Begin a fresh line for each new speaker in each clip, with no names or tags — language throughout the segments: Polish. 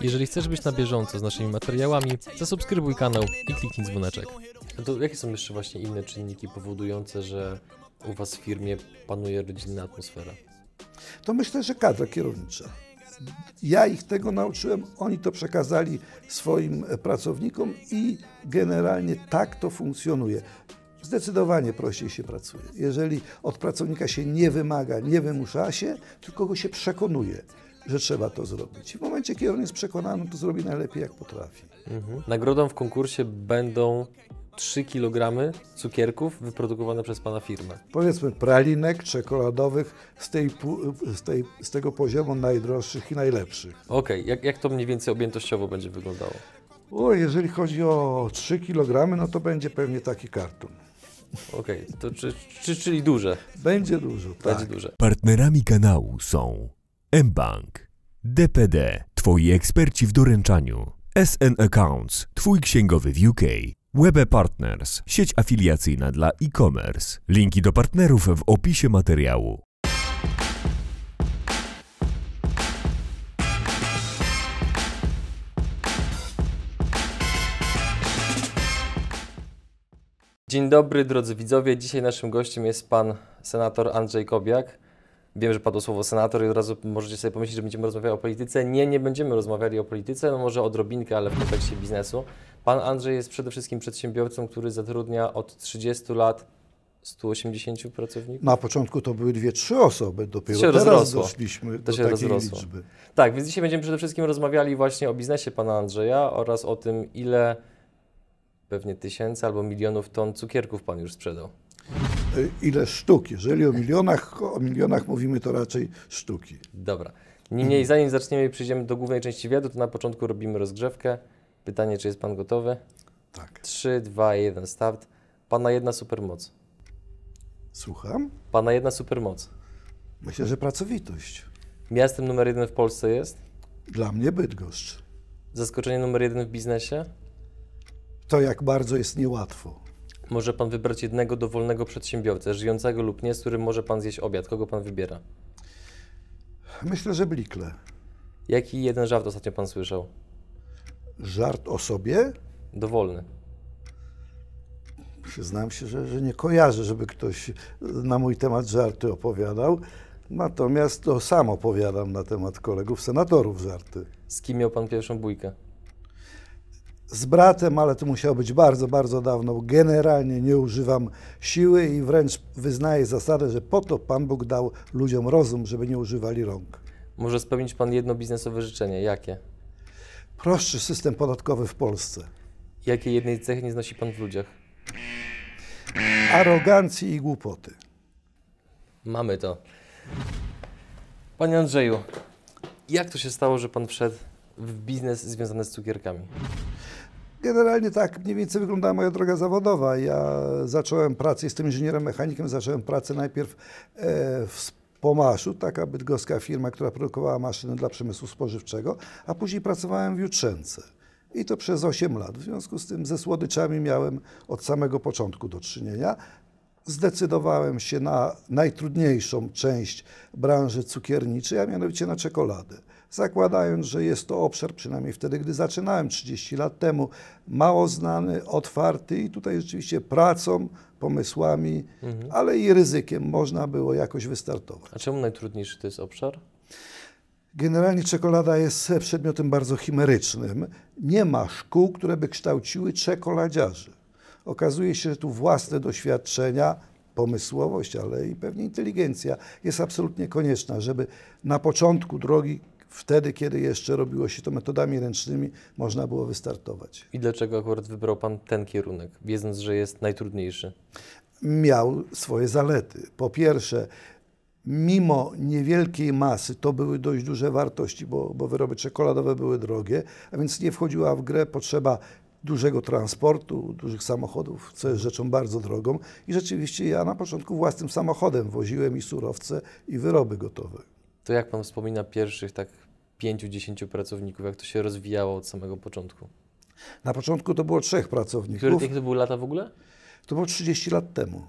Jeżeli chcesz być na bieżąco z naszymi materiałami, zasubskrybuj kanał i kliknij dzwoneczek. To jakie są jeszcze właśnie inne czynniki powodujące, że u Was w firmie panuje rodzinna atmosfera?
To myślę, że kadra kierownicza. Ja ich tego nauczyłem, oni to przekazali swoim pracownikom i generalnie tak to funkcjonuje. Zdecydowanie prościej się pracuje. Jeżeli od pracownika się nie wymaga, nie wymusza się, tylko go się przekonuje, że trzeba to zrobić. I w momencie, kiedy on jest przekonany, to zrobi najlepiej, jak potrafi.
Mhm. Nagrodą w konkursie będą 3 kg cukierków wyprodukowane przez Pana firmę.
Powiedzmy pralinek czekoladowych z, tej, z, tej, z tego poziomu najdroższych i najlepszych.
Okej, jak, jak to mniej więcej objętościowo będzie wyglądało?
O, jeżeli chodzi o 3 kg, no to będzie pewnie taki karton.
Okej, to czy, czy, czyli duże,
Będzie dużo,
będzie
tak.
duże.
Partnerami kanału są mBank, DPD, Twoi eksperci w doręczaniu, SN Accounts, Twój księgowy w UK, Webe Partners, sieć afiliacyjna dla e-commerce. Linki do partnerów w opisie materiału.
Dzień dobry drodzy widzowie, dzisiaj naszym gościem jest Pan Senator Andrzej Kobiak. Wiem, że padło słowo senator i od razu możecie sobie pomyśleć, że będziemy rozmawiali o polityce. Nie, nie będziemy rozmawiali o polityce, no może odrobinkę, ale w kontekście biznesu. Pan Andrzej jest przede wszystkim przedsiębiorcą, który zatrudnia od 30 lat 180 pracowników.
Na początku to były dwie, trzy osoby, dopiero
się
teraz
rozrosło.
doszliśmy
To
do
się
takiej
rozrosło.
liczby.
Tak, więc dzisiaj będziemy przede wszystkim rozmawiali właśnie o biznesie pana Andrzeja oraz o tym, ile pewnie tysięcy albo milionów ton cukierków pan już sprzedał.
Y, Ile sztuk? Jeżeli o milionach, o milionach mówimy, to raczej sztuki.
Dobra. Niemniej, zanim zaczniemy i przejdziemy do głównej części wywiadu, to na początku robimy rozgrzewkę. Pytanie, czy jest pan gotowy?
Tak.
3, 2, 1, start. Pana jedna supermoc.
Słucham?
Pana jedna supermoc.
Myślę, że pracowitość.
Miastem numer jeden w Polsce jest?
Dla mnie Bydgoszcz.
Zaskoczenie numer jeden w biznesie?
To jak bardzo jest niełatwo.
Może pan wybrać jednego dowolnego przedsiębiorcę, żyjącego lub nie, z którym może pan zjeść obiad. Kogo pan wybiera?
Myślę, że blikle.
Jaki jeden żart ostatnio pan słyszał?
Żart o sobie?
Dowolny.
Przyznam się, że, że nie kojarzę, żeby ktoś na mój temat żarty opowiadał. Natomiast to sam opowiadam na temat kolegów senatorów żarty.
Z kim miał pan pierwszą bójkę?
Z bratem, ale to musiało być bardzo, bardzo dawno. Generalnie nie używam siły i wręcz wyznaję zasadę, że po to Pan Bóg dał ludziom rozum, żeby nie używali rąk.
Może spełnić pan jedno biznesowe życzenie. Jakie?
Prostszy system podatkowy w Polsce.
Jakiej jednej cechy nie znosi pan w ludziach?
Arogancji i głupoty.
Mamy to. Panie Andrzeju, jak to się stało, że pan wszedł w biznes związany z cukierkami?
Generalnie tak mniej więcej wyglądała moja droga zawodowa. Ja zacząłem pracę, jestem inżynierem mechanikiem, zacząłem pracę najpierw e, w Pomaszu, taka bydgoska firma, która produkowała maszyny dla przemysłu spożywczego, a później pracowałem w Jutrzence. I to przez 8 lat. W związku z tym ze słodyczami miałem od samego początku do czynienia. Zdecydowałem się na najtrudniejszą część branży cukierniczej, a mianowicie na czekoladę. Zakładając, że jest to obszar, przynajmniej wtedy, gdy zaczynałem 30 lat temu, mało znany, otwarty i tutaj rzeczywiście pracą, pomysłami, ale i ryzykiem można było jakoś wystartować.
A czemu najtrudniejszy to jest obszar?
Generalnie czekolada jest przedmiotem bardzo chimerycznym. Nie ma szkół, które by kształciły czekoladziarzy. Okazuje się, że tu własne doświadczenia, pomysłowość, ale i pewnie inteligencja jest absolutnie konieczna, żeby na początku drogi, wtedy, kiedy jeszcze robiło się to metodami ręcznymi, można było wystartować.
I dlaczego akurat wybrał pan ten kierunek, wiedząc, że jest najtrudniejszy?
miał swoje zalety. Po pierwsze, mimo niewielkiej masy, to były dość duże wartości, bo, bo wyroby czekoladowe były drogie, a więc nie wchodziła w grę potrzeba dużego transportu, dużych samochodów, co jest rzeczą bardzo drogą. I rzeczywiście ja na początku własnym samochodem woziłem i surowce, i wyroby gotowe.
To jak pan wspomina pierwszych tak 5-10 pracowników, jak to się rozwijało od samego początku?
Na początku to było trzech
Które,
pracowników.
jakie to były lata w ogóle?
To było 30 lat temu.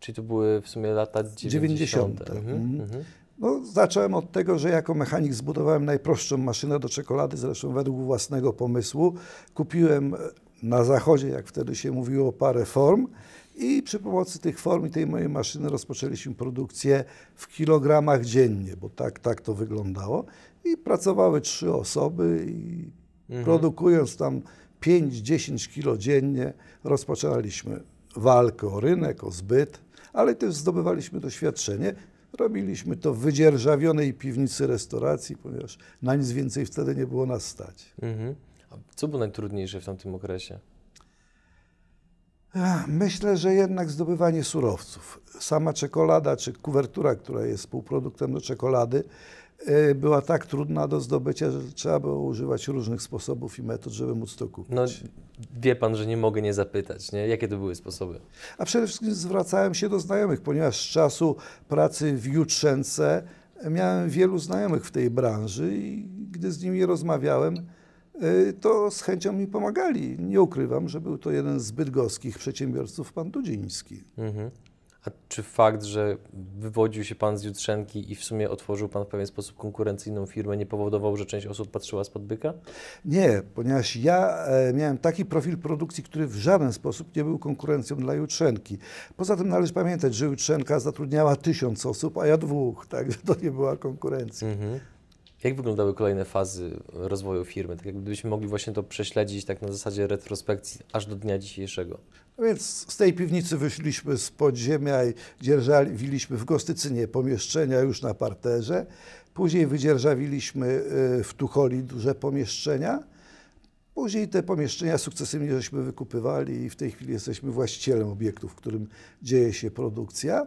Czyli to były w sumie lata 90.
90.
Mhm.
Mhm.
Mhm.
No, zacząłem od tego, że jako mechanik zbudowałem najprostszą maszynę do czekolady, zresztą według własnego pomysłu. Kupiłem na zachodzie, jak wtedy się mówiło, parę form i przy pomocy tych form i tej mojej maszyny rozpoczęliśmy produkcję w kilogramach dziennie, bo tak, tak to wyglądało. I pracowały trzy osoby i mhm. produkując tam 5-10 kilo dziennie rozpoczynaliśmy walkę o rynek, o zbyt, ale też zdobywaliśmy doświadczenie. Robiliśmy to w wydzierżawionej piwnicy restauracji, ponieważ na nic więcej wtedy nie było nas stać. Mhm.
A co było najtrudniejsze w tamtym okresie?
Myślę, że jednak zdobywanie surowców. Sama czekolada czy kuwertura, która jest półproduktem do czekolady, e, była tak trudna do zdobycia, że trzeba było używać różnych sposobów i metod, żeby móc to kupić. No,
wie pan, że nie mogę nie zapytać, nie? Jakie to były sposoby?
A przede wszystkim zwracałem się do znajomych, ponieważ z czasu pracy w Jutrzęce miałem wielu znajomych w tej branży i gdy z nimi rozmawiałem, Y, to z chęcią mi pomagali. Nie ukrywam, że był to jeden z bydgoskich przedsiębiorców, pan Dudziński. Mhm.
A czy fakt, że wywodził się pan z Jutrzenki i w sumie otworzył pan w pewien sposób konkurencyjną firmę, nie powodował, że część osób patrzyła spod byka?
Nie, ponieważ ja e, miałem taki profil produkcji, który w żaden sposób nie był konkurencją dla Jutrzenki. Poza tym należy pamiętać, że Jutrzenka zatrudniała tysiąc osób, a ja dwóch, także to nie była konkurencja. Mhm.
Jak wyglądały kolejne fazy rozwoju firmy? Tak jakbyśmy mogli właśnie to prześledzić tak na zasadzie retrospekcji aż do dnia dzisiejszego.
No więc z tej piwnicy wyszliśmy z podziemia i dzierżawiliśmy w Gostycynie pomieszczenia już na parterze. Później wydzierżawiliśmy y, w Tucholi duże pomieszczenia. Później te pomieszczenia sukcesywnie żeśmy wykupywali i w tej chwili jesteśmy właścicielem obiektu, w którym dzieje się produkcja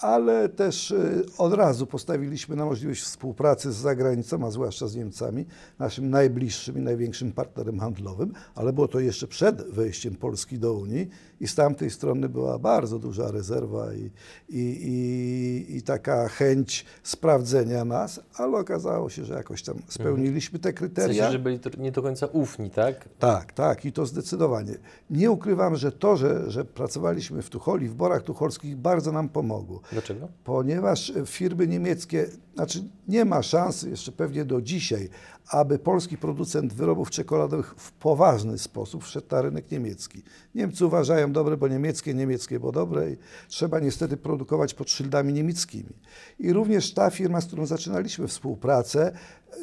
ale też y, od razu postawiliśmy na możliwość współpracy z zagranicą, a zwłaszcza z Niemcami, naszym najbliższym i największym partnerem handlowym, ale było to jeszcze przed wejściem Polski do Unii i z tamtej strony była bardzo duża rezerwa i, i, i, i taka chęć sprawdzenia nas, ale okazało się, że jakoś tam spełniliśmy te kryteria. W
sensie, że byli nie do końca ufni, tak?
Tak, tak i to zdecydowanie. Nie ukrywam, że to, że, że pracowaliśmy w Tucholi, w Borach Tucholskich bardzo nam pomogło.
Dlaczego?
Ponieważ firmy niemieckie, znaczy nie ma szansy jeszcze pewnie do dzisiaj, aby polski producent wyrobów czekoladowych w poważny sposób wszedł na rynek niemiecki. Niemcy uważają dobre, bo niemieckie, niemieckie, bo dobre i trzeba niestety produkować pod szyldami niemieckimi. I również ta firma, z którą zaczynaliśmy współpracę,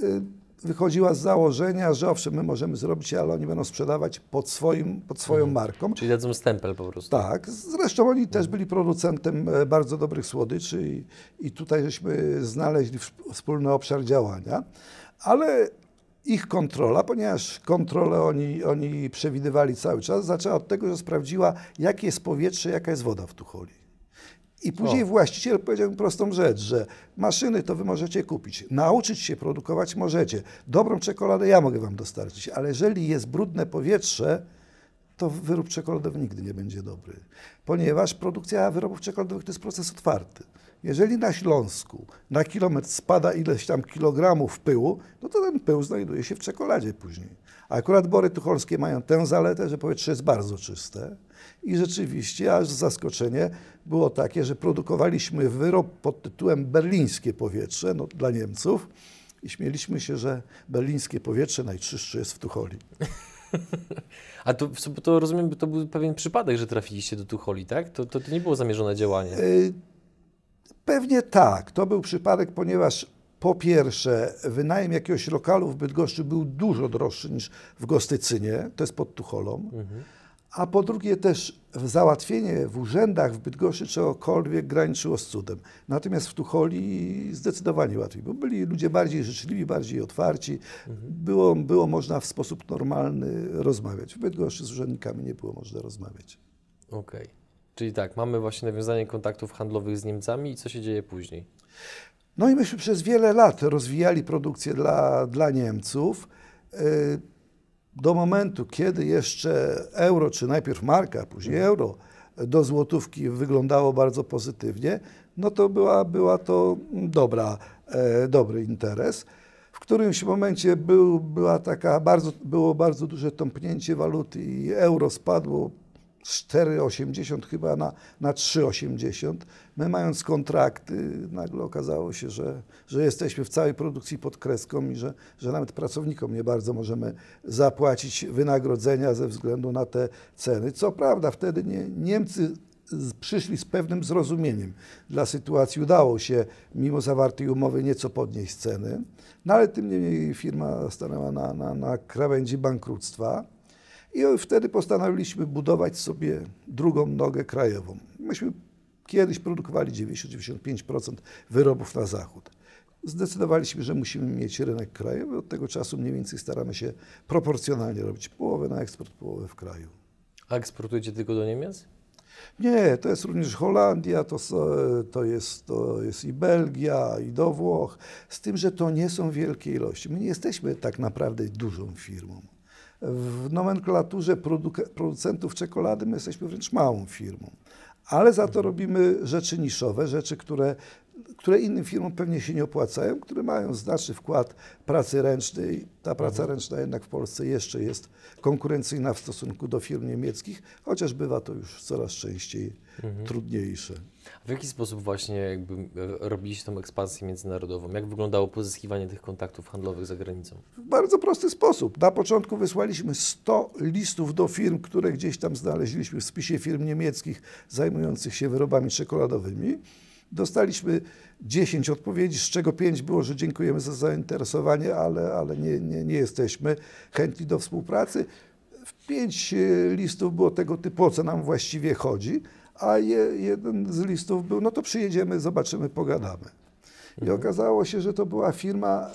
y, wychodziła z założenia, że owszem, my możemy zrobić, ale oni będą sprzedawać pod, swoim, pod swoją mhm. marką.
Czyli dadzą stempel po prostu.
Tak. Zresztą oni też byli producentem e, bardzo dobrych słodyczy i, i tutaj żeśmy znaleźli wspólny obszar działania. Ale ich kontrola, ponieważ kontrolę oni, oni przewidywali cały czas, zaczęła od tego, że sprawdziła, jakie jest powietrze, jaka jest woda w Tucholi. I później o. właściciel powiedział mi prostą rzecz, że maszyny to wy możecie kupić, nauczyć się produkować możecie. Dobrą czekoladę ja mogę wam dostarczyć, ale jeżeli jest brudne powietrze, to wyrób czekoladowy nigdy nie będzie dobry. Ponieważ produkcja wyrobów czekoladowych to jest proces otwarty. Jeżeli na Śląsku na kilometr spada ileś tam kilogramów pyłu, no to ten pył znajduje się w czekoladzie później. A akurat bory tucholskie mają tę zaletę, że powietrze jest bardzo czyste. I rzeczywiście, aż zaskoczenie było takie, że produkowaliśmy wyrób pod tytułem berlińskie powietrze no, dla Niemców i śmieliśmy się, że berlińskie powietrze najczystsze jest w Tucholi.
A to, to rozumiem, to był pewien przypadek, że trafiliście do Tucholi, tak? To, to, to nie było zamierzone działanie. Y,
pewnie tak. To był przypadek, ponieważ po pierwsze, wynajem jakiegoś lokalu w Bydgoszczy był dużo droższy niż w Gostycynie, to jest pod Tucholą. Mhm a po drugie też załatwienie w urzędach w Bydgoszczy czegokolwiek graniczyło z cudem. Natomiast w Tucholi zdecydowanie łatwiej, bo byli ludzie bardziej życzliwi, bardziej otwarci. Mhm. Było, było można w sposób normalny rozmawiać. W Bydgoszczy z urzędnikami nie było można rozmawiać.
Okej. Okay. Czyli tak, mamy właśnie nawiązanie kontaktów handlowych z Niemcami i co się dzieje później?
No i myśmy przez wiele lat rozwijali produkcję dla, dla Niemców. Yy, do momentu, kiedy jeszcze euro, czy najpierw marka, później mhm. euro do złotówki wyglądało bardzo pozytywnie, no to była, była to dobra, e, dobry interes. W którymś momencie był, była taka bardzo, było bardzo duże tąpnięcie waluty i euro spadło 4,80 chyba na, na 3,80. My mając kontrakty, nagle okazało się, że, że jesteśmy w całej produkcji pod kreską i że, że nawet pracownikom nie bardzo możemy zapłacić wynagrodzenia ze względu na te ceny. Co prawda wtedy nie, Niemcy przyszli z pewnym zrozumieniem dla sytuacji. Udało się, mimo zawartej umowy, nieco podnieść ceny, no ale tym niemniej firma stanęła na, na, na krawędzi bankructwa. I wtedy postanowiliśmy budować sobie drugą nogę krajową. Myśmy kiedyś produkowali 90-95% wyrobów na zachód. Zdecydowaliśmy, że musimy mieć rynek krajowy. Od tego czasu mniej więcej staramy się proporcjonalnie robić połowę na eksport, połowę w kraju.
A eksportujecie tylko do Niemiec?
Nie, to jest również Holandia, to, to, jest, to jest i Belgia, i do Włoch, z tym, że to nie są wielkie ilości. My nie jesteśmy tak naprawdę dużą firmą. W nomenklaturze producentów czekolady my jesteśmy wręcz małą firmą, ale za to robimy rzeczy niszowe, rzeczy, które, które innym firmom pewnie się nie opłacają, które mają znaczny wkład pracy ręcznej. Ta praca ręczna jednak w Polsce jeszcze jest konkurencyjna w stosunku do firm niemieckich, chociaż bywa to już coraz częściej trudniejsze.
W jaki sposób właśnie jakby e, robiliście tą ekspansję międzynarodową? Jak wyglądało pozyskiwanie tych kontaktów handlowych za granicą?
W bardzo prosty sposób. Na początku wysłaliśmy 100 listów do firm, które gdzieś tam znaleźliśmy w spisie firm niemieckich zajmujących się wyrobami czekoladowymi. Dostaliśmy 10 odpowiedzi, z czego 5 było, że dziękujemy za zainteresowanie, ale, ale nie, nie, nie jesteśmy chętni do współpracy. W 5 listów było tego typu, o co nam właściwie chodzi, a je, jeden z listów był, no to przyjedziemy, zobaczymy, pogadamy. I okazało się, że to była firma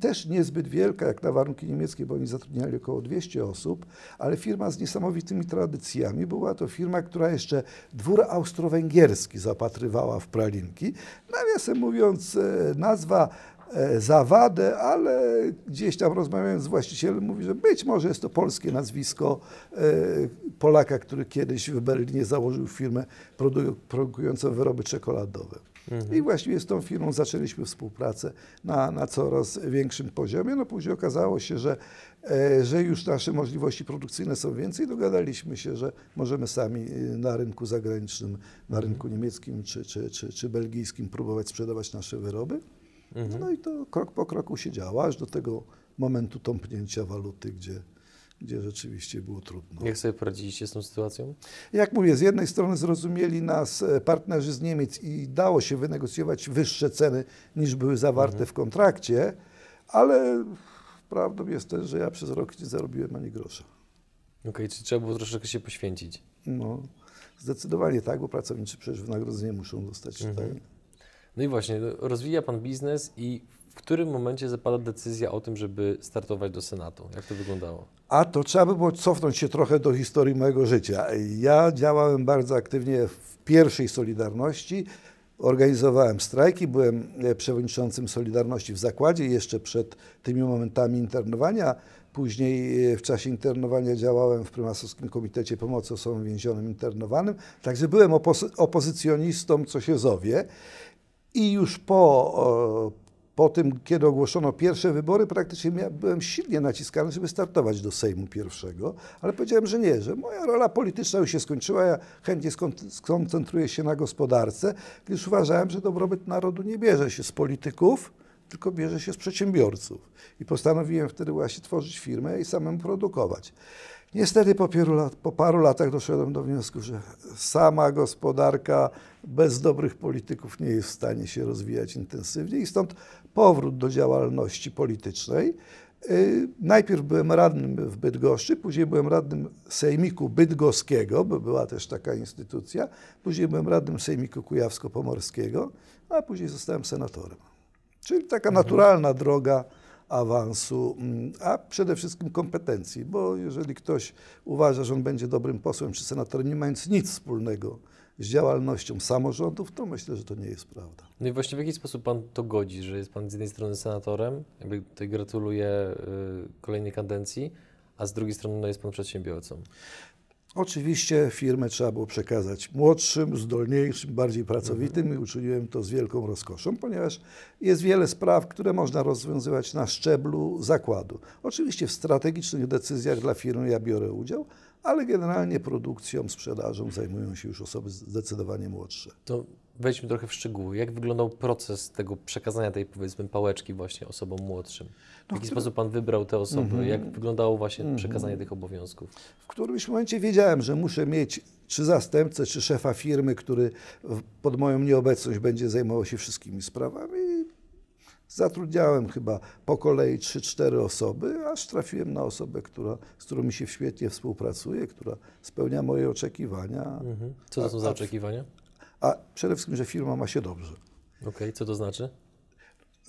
też niezbyt wielka jak na warunki niemieckie, bo oni zatrudniali około 200 osób, ale firma z niesamowitymi tradycjami. Była to firma, która jeszcze dwór austro-węgierski zapatrywała w pralinki. Nawiasem mówiąc, e, nazwa e, zawadę, ale gdzieś tam rozmawiając z właścicielem mówi, że być może jest to polskie nazwisko e, Polaka, który kiedyś w Berlinie założył firmę produ- produkującą wyroby czekoladowe. I właściwie z tą firmą zaczęliśmy współpracę na, na coraz większym poziomie. No później okazało się, że, e, że już nasze możliwości produkcyjne są więcej. Dogadaliśmy się, że możemy sami e, na rynku zagranicznym, na rynku niemieckim czy, czy, czy, czy belgijskim próbować sprzedawać nasze wyroby. No i to krok po kroku się działo, aż do tego momentu tąpnięcia waluty, gdzie, gdzie rzeczywiście było trudno.
Jak sobie poradziliście z tą sytuacją?
Jak mówię, z jednej strony zrozumieli nas e, partnerzy z Niemiec i dało się wynegocjować wyższe ceny niż były zawarte w kontrakcie, ale prawdą jest też, że ja przez rok nie zarobiłem ani grosza.
Okej, czy trzeba było troszeczkę się poświęcić?
No, zdecydowanie tak, bo pracownicy przecież wynagrodzenie muszą dostać.
Mhm.
Tak?
No i właśnie, no, rozwija Pan biznes i w którym momencie zapada decyzja o tym, żeby startować do Senatu? Jak to wyglądało?
A to trzeba by było cofnąć się trochę do historii mojego życia. Ja działałem bardzo aktywnie w pierwszej Solidarności. Organizowałem strajki, byłem e, przewodniczącym Solidarności w zakładzie jeszcze przed tymi momentami internowania. Później e, w czasie internowania działałem w Prymasowskim Komitecie Pomocy Osobom Więzionym Internowanym. Także byłem opozycjonistą, co się zowie. I już po, po tym, kiedy ogłoszono pierwsze wybory, praktycznie byłem silnie naciskany, żeby startować do Sejmu pierwszego, ale powiedziałem, że nie, że moja rola polityczna już się skończyła, ja chętnie skon- skoncentruję się na gospodarce, gdyż uważałem, że dobrobyt narodu nie bierze się z polityków, tylko bierze się z przedsiębiorców. I postanowiłem wtedy właśnie tworzyć firmę i samemu produkować. Niestety po paru, lat, po paru latach doszedłem do wniosku, że sama gospodarka bez dobrych polityków nie jest w stanie się rozwijać intensywnie i stąd powrót do działalności politycznej. Yy, Najpierw byłem radnym w Bydgoszczy, później byłem radnym Sejmiku Bydgoskiego, bo była też taka instytucja, później byłem radnym Sejmiku Kujawsko-Pomorskiego, a później zostałem senatorem. Czyli taka naturalna droga awansu, mm, a przede wszystkim kompetencji, bo jeżeli ktoś uważa, że on będzie dobrym posłem czy senatorem, nie mając nic wspólnego z działalnością samorządów, to myślę, że to nie jest prawda.
No i właśnie w jaki sposób Pan to godzi, że jest Pan z jednej strony senatorem, jakby tutaj gratuluję y, kolejnej kadencji, a z drugiej strony no, jest Pan przedsiębiorcą.
Oczywiście firmę trzeba było przekazać młodszym, zdolniejszym, bardziej pracowitym i uczyniłem to z wielką rozkoszą, ponieważ jest wiele spraw, które można rozwiązywać na szczeblu zakładu. Oczywiście w strategicznych decyzjach dla firmy ja biorę udział, ale generalnie produkcją, sprzedażą zajmują się już osoby zdecydowanie młodsze.
To wejdźmy trochę w szczegóły. Jak wyglądał proces tego przekazania tej, powiedzmy, pałeczki właśnie osobom młodszym? W jaki sposób Pan wybrał te osoby? Jak wyglądało właśnie przekazanie tych obowiązków?
w którymś momencie wiedziałem, że muszę mieć czy zastępcę, czy szefa firmy, który pod moją nieobecność będzie zajmował się wszystkimi sprawami. Zatrudniałem chyba po kolei 3-4 osoby, aż trafiłem na osobę, która, z którą mi się świetnie współpracuje, która spełnia moje oczekiwania,
Mhm. Co to są za oczekiwania?
a przede wszystkim, że firma ma się dobrze.
Okej, co to znaczy?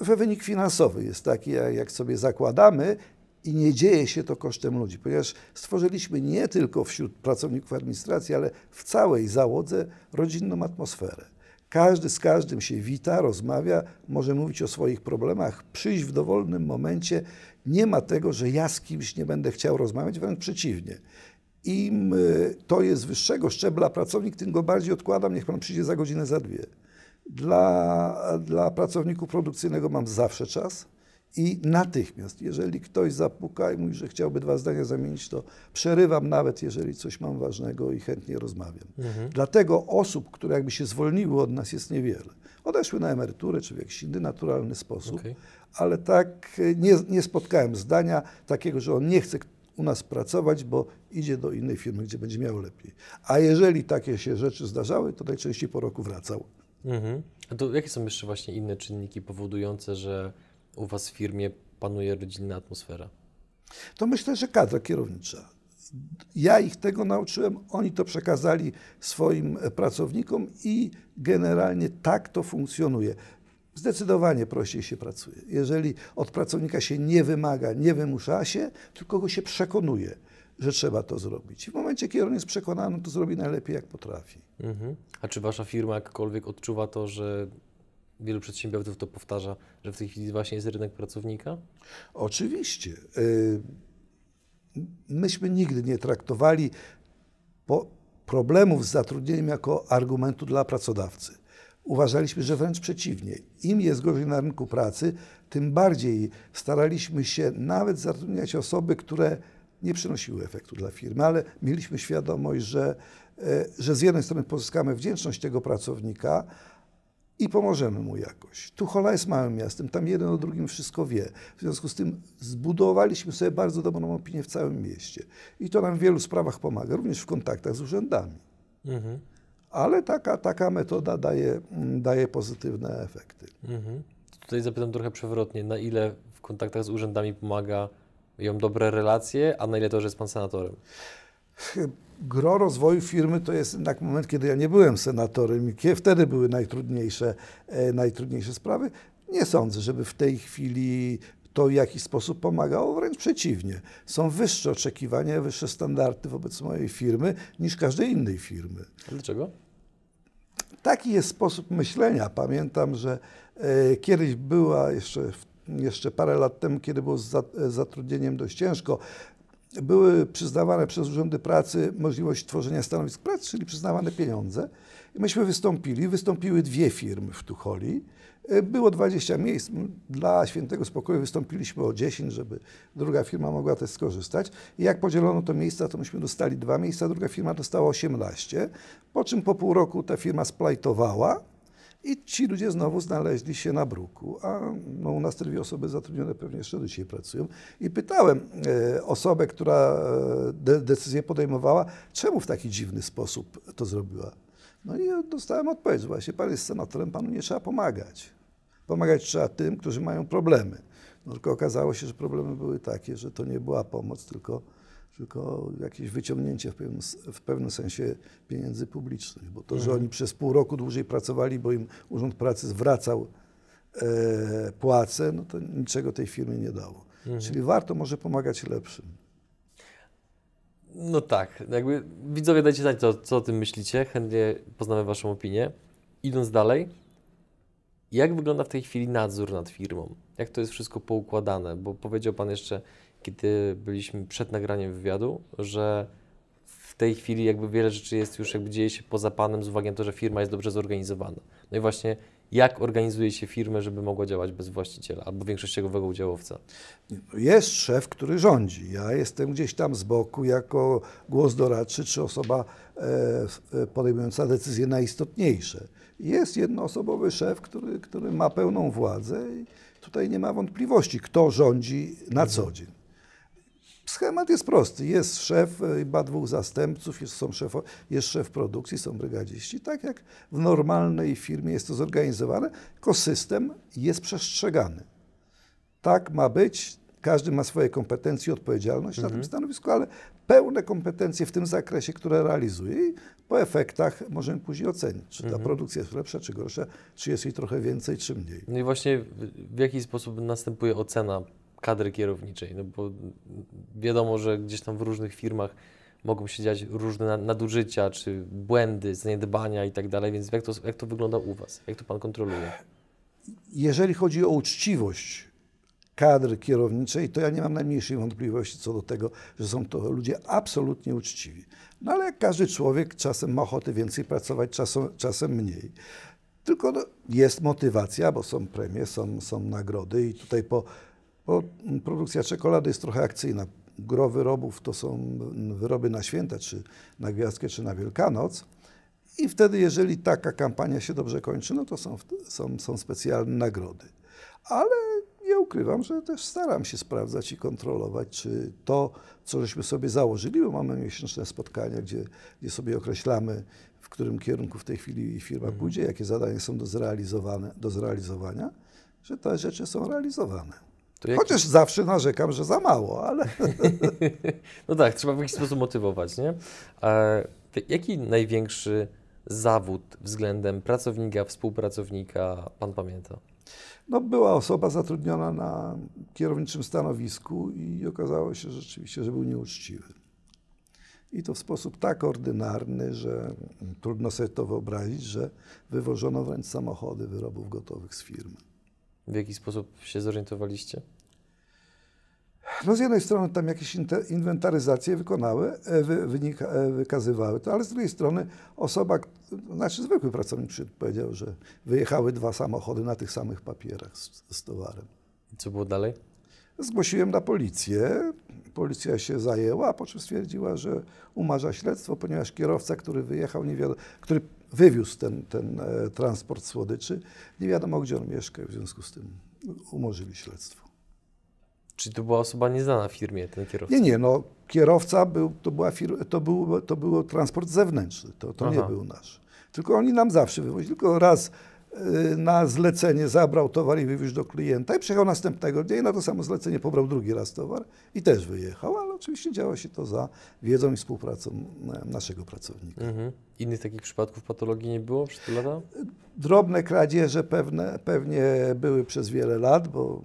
że wynik finansowy jest taki, jak sobie zakładamy i nie dzieje się to kosztem ludzi, ponieważ stworzyliśmy nie tylko wśród pracowników administracji, ale w całej załodze rodzinną atmosferę. Każdy z każdym się wita, rozmawia, może mówić o swoich problemach, przyjść w dowolnym momencie. Nie ma tego, że ja z kimś nie będę chciał rozmawiać, wręcz przeciwnie. Im y, to jest wyższego szczebla pracownik, tym go bardziej odkładam, niech pan przyjdzie za godzinę, za dwie. Dla, dla pracowników produkcyjnego mam zawsze czas i natychmiast, jeżeli ktoś zapuka i mówi, że chciałby dwa zdania zamienić, to przerywam nawet, jeżeli coś mam ważnego i chętnie rozmawiam. Dlatego osób, które jakby się zwolniły od nas jest niewiele. Odeszły na emeryturę czy w jakiś inny naturalny sposób,
Okej.
ale tak e, nie, nie spotkałem zdania takiego, że on nie chce u nas pracować, bo idzie do innej firmy, gdzie będzie miał lepiej. A jeżeli takie się rzeczy zdarzały, to najczęściej po roku wracał.
Mhm. A to jakie są jeszcze właśnie inne czynniki powodujące, że u Was w firmie panuje rodzinna atmosfera?
To myślę, że kadra kierownicza. Ja ich tego nauczyłem, oni to przekazali swoim e, pracownikom i generalnie tak to funkcjonuje. Zdecydowanie prościej się pracuje. Jeżeli od pracownika się nie wymaga, nie wymusza się, tylko go się przekonuje, że trzeba to zrobić. I w momencie, kiedy on jest przekonany, to zrobi najlepiej, jak potrafi.
Mhm. A czy Wasza firma jakkolwiek odczuwa to, że wielu przedsiębiorców to powtarza, że w tej chwili właśnie jest rynek pracownika?
Oczywiście. Y, Myśmy nigdy nie traktowali problemów z zatrudnieniem jako argumentu dla pracodawcy. Uważaliśmy, że wręcz przeciwnie. Im jest gorzej na rynku pracy, tym bardziej staraliśmy się nawet zatrudniać osoby, które nie przynosiły efektu dla firmy, ale mieliśmy świadomość, że, e, że z jednej strony pozyskamy wdzięczność tego pracownika, i pomożemy mu jakoś. Tuchola jest małym miastem, tam jeden o drugim wszystko wie. W związku z tym zbudowaliśmy sobie bardzo dobrą opinię w całym mieście. I to nam w wielu sprawach pomaga, również w kontaktach z urzędami.
Mhm.
Ale taka, taka metoda daje, mm, daje pozytywne efekty.
Mhm. Tutaj zapytam trochę przewrotnie, na ile w kontaktach z urzędami pomaga ją dobre relacje, a na ile to, że jest Pan senatorem?
Gro rozwoju firmy to jest jednak moment, kiedy ja nie byłem senatorem i wtedy były najtrudniejsze, e, najtrudniejsze sprawy. Nie sądzę, żeby w tej chwili to w jakiś sposób pomagało, wręcz przeciwnie. Są wyższe oczekiwania, wyższe standardy wobec mojej firmy niż każdej innej firmy.
A Dlaczego?
Taki jest sposób myślenia. Pamiętam, że e, kiedyś była jeszcze, jeszcze parę lat temu, kiedy było z z zatrudnieniem dość ciężko, były przyznawane przez urzędy pracy możliwość tworzenia stanowisk pracy, czyli przyznawane pieniądze. I myśmy wystąpili, wystąpiły dwie firmy w Tucholi. Było 20 miejsc. Dla świętego spokoju wystąpiliśmy o 10, żeby druga firma mogła też skorzystać. I jak podzielono to miejsca, to myśmy dostali dwa miejsca, druga firma dostała 18. Po czym po pół roku ta firma splajtowała i ci ludzie znowu znaleźli się na bruku. A no, u nas te dwie osoby zatrudnione pewnie jeszcze do dzisiaj pracują. I pytałem e, osobę, która e, de, decyzję podejmowała, czemu w taki dziwny sposób to zrobiła. No i dostałem odpowiedź, właśnie pan jest senatorem, panu nie trzeba pomagać. Pomagać trzeba tym, którzy mają problemy. No, tylko okazało się, że problemy były takie, że to nie była pomoc, tylko, tylko jakieś wyciągnięcie w pewnym, w pewnym sensie pieniędzy publicznych. Bo to, że oni przez pół roku dłużej pracowali, bo im Urząd Pracy zwracał e, płace, no to niczego tej firmie nie dało. Czyli warto może pomagać lepszym.
No tak, jakby widzowie dajcie znać, co, co o tym myślicie, chętnie poznamy Waszą opinię. Idąc dalej, jak wygląda w tej chwili nadzór nad firmą? Jak to jest wszystko poukładane? Bo powiedział Pan jeszcze, kiedy byliśmy przed nagraniem wywiadu, że w tej chwili jakby wiele rzeczy jest już jakby dzieje się poza panem z uwagi na to, że firma jest dobrze zorganizowana. No i właśnie jak organizuje się firmę, żeby mogła działać bez właściciela albo większościowego udziałowca?
Jest szef, który rządzi. Ja jestem gdzieś tam z boku jako głos doradczy czy osoba e, podejmująca decyzje najistotniejsze. Jest jednoosobowy szef, który, który ma pełną władzę i tutaj nie ma wątpliwości, kto rządzi na co dzień. Schemat jest prosty. Jest szef, e, ma dwóch zastępców, jest, są szef, jest szef produkcji, są brygadziści. Tak jak w normalnej firmie jest to zorganizowane, tylko system jest przestrzegany. Tak ma być. Każdy ma swoje kompetencje i odpowiedzialność mhm. na tym mhm. stanowisku, ale pełne kompetencje w tym zakresie, które realizuje i po efektach możemy później ocenić, czy ta mhm. produkcja jest lepsza, czy gorsza, czy jest jej trochę więcej, czy mniej.
No i właśnie w jaki sposób następuje ocena kadry kierowniczej, no bo wiadomo, że gdzieś tam w różnych firmach mogą się dziać różne nadużycia, czy błędy, zaniedbania i tak dalej, więc jak to, jak to wygląda u Was? Jak to Pan kontroluje?
Jeżeli chodzi o uczciwość kadry kierowniczej, to ja nie mam najmniejszej wątpliwości co do tego, że są to ludzie absolutnie uczciwi. No ale jak każdy człowiek czasem ma ochotę więcej pracować, czasem, czasem mniej. Tylko no, jest motywacja, bo są premie, są, są nagrody i tutaj po bo produkcja czekolady jest trochę akcyjna. Gro wyrobów to są wyroby na święta, czy na gwiazdkę, czy na Wielkanoc. I wtedy, jeżeli taka kampania się dobrze kończy, no to są, są, są specjalne nagrody. Ale nie ukrywam, że też staram się sprawdzać i kontrolować, czy to, co żeśmy sobie założyli, bo mamy miesięczne spotkania, gdzie, gdzie sobie określamy, w którym kierunku w tej chwili firma mhm. pójdzie, jakie zadania są do, zrealizowane, do zrealizowania, że te rzeczy są realizowane. Jaki... Chociaż zawsze narzekam, że za mało, ale.
no tak, trzeba w jakiś sposób motywować, nie? Jaki największy zawód względem pracownika, współpracownika pan pamięta?
No, była osoba zatrudniona na kierowniczym stanowisku i okazało się rzeczywiście, że był nieuczciwy. I to w sposób tak ordynarny, że trudno sobie to wyobrazić, że wywożono wręcz samochody wyrobów gotowych z firmy.
W jaki sposób się zorientowaliście?
No z jednej strony tam jakieś inwentaryzacje wykonały, e, wy, wynika, e, wykazywały to, ale z drugiej strony osoba, znaczy zwykły pracownik powiedział, że wyjechały dwa samochody na tych samych papierach z, z towarem.
I co było dalej?
Zgłosiłem na policję. Policja się zajęła, po czym stwierdziła, że umarza śledztwo, ponieważ kierowca, który wyjechał, nie wiadomo, który wywiózł ten, ten e, transport słodyczy, nie wiadomo gdzie on mieszka, w związku z tym umorzyli śledztwo.
Czy to była osoba nieznana w firmie, ten kierowca?
Nie, nie, no kierowca był, to, była fir, to, był, to był transport zewnętrzny, to, to nie był nasz. Tylko oni nam zawsze wywozili, tylko raz na zlecenie zabrał towar i wywiózł do klienta i przyjechał następnego dnia i na to samo zlecenie pobrał drugi raz towar i też wyjechał, ale oczywiście działo się to za wiedzą i współpracą e, naszego pracownika. Mhm.
Innych takich przypadków patologii nie było przez te lata?
Drobne kradzieże pewne, pewnie były przez wiele lat, bo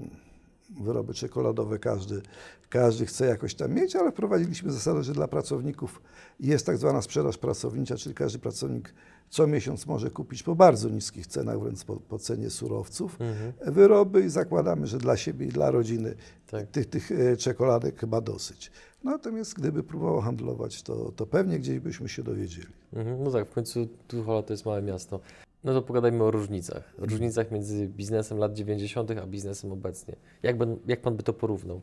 wyroby czekoladowe każdy, każdy chce jakoś tam mieć, ale wprowadziliśmy zasadę, że dla pracowników jest tak zwana sprzedaż pracownicza, czyli każdy pracownik co miesiąc może kupić po bardzo niskich cenach, wręcz po, po cenie surowców, mhm. wyroby i zakładamy, że dla siebie i dla rodziny tak. tych, tych e, czekoladek chyba dosyć. Natomiast gdyby próbował handlować, to, to pewnie gdzieś byśmy się dowiedzieli.
Mhm. No tak, w końcu Tuchola to jest małe miasto. No to pogadajmy o różnicach. Różnicach między biznesem lat 90. a biznesem obecnie. Jak, ben, jak pan by to porównał?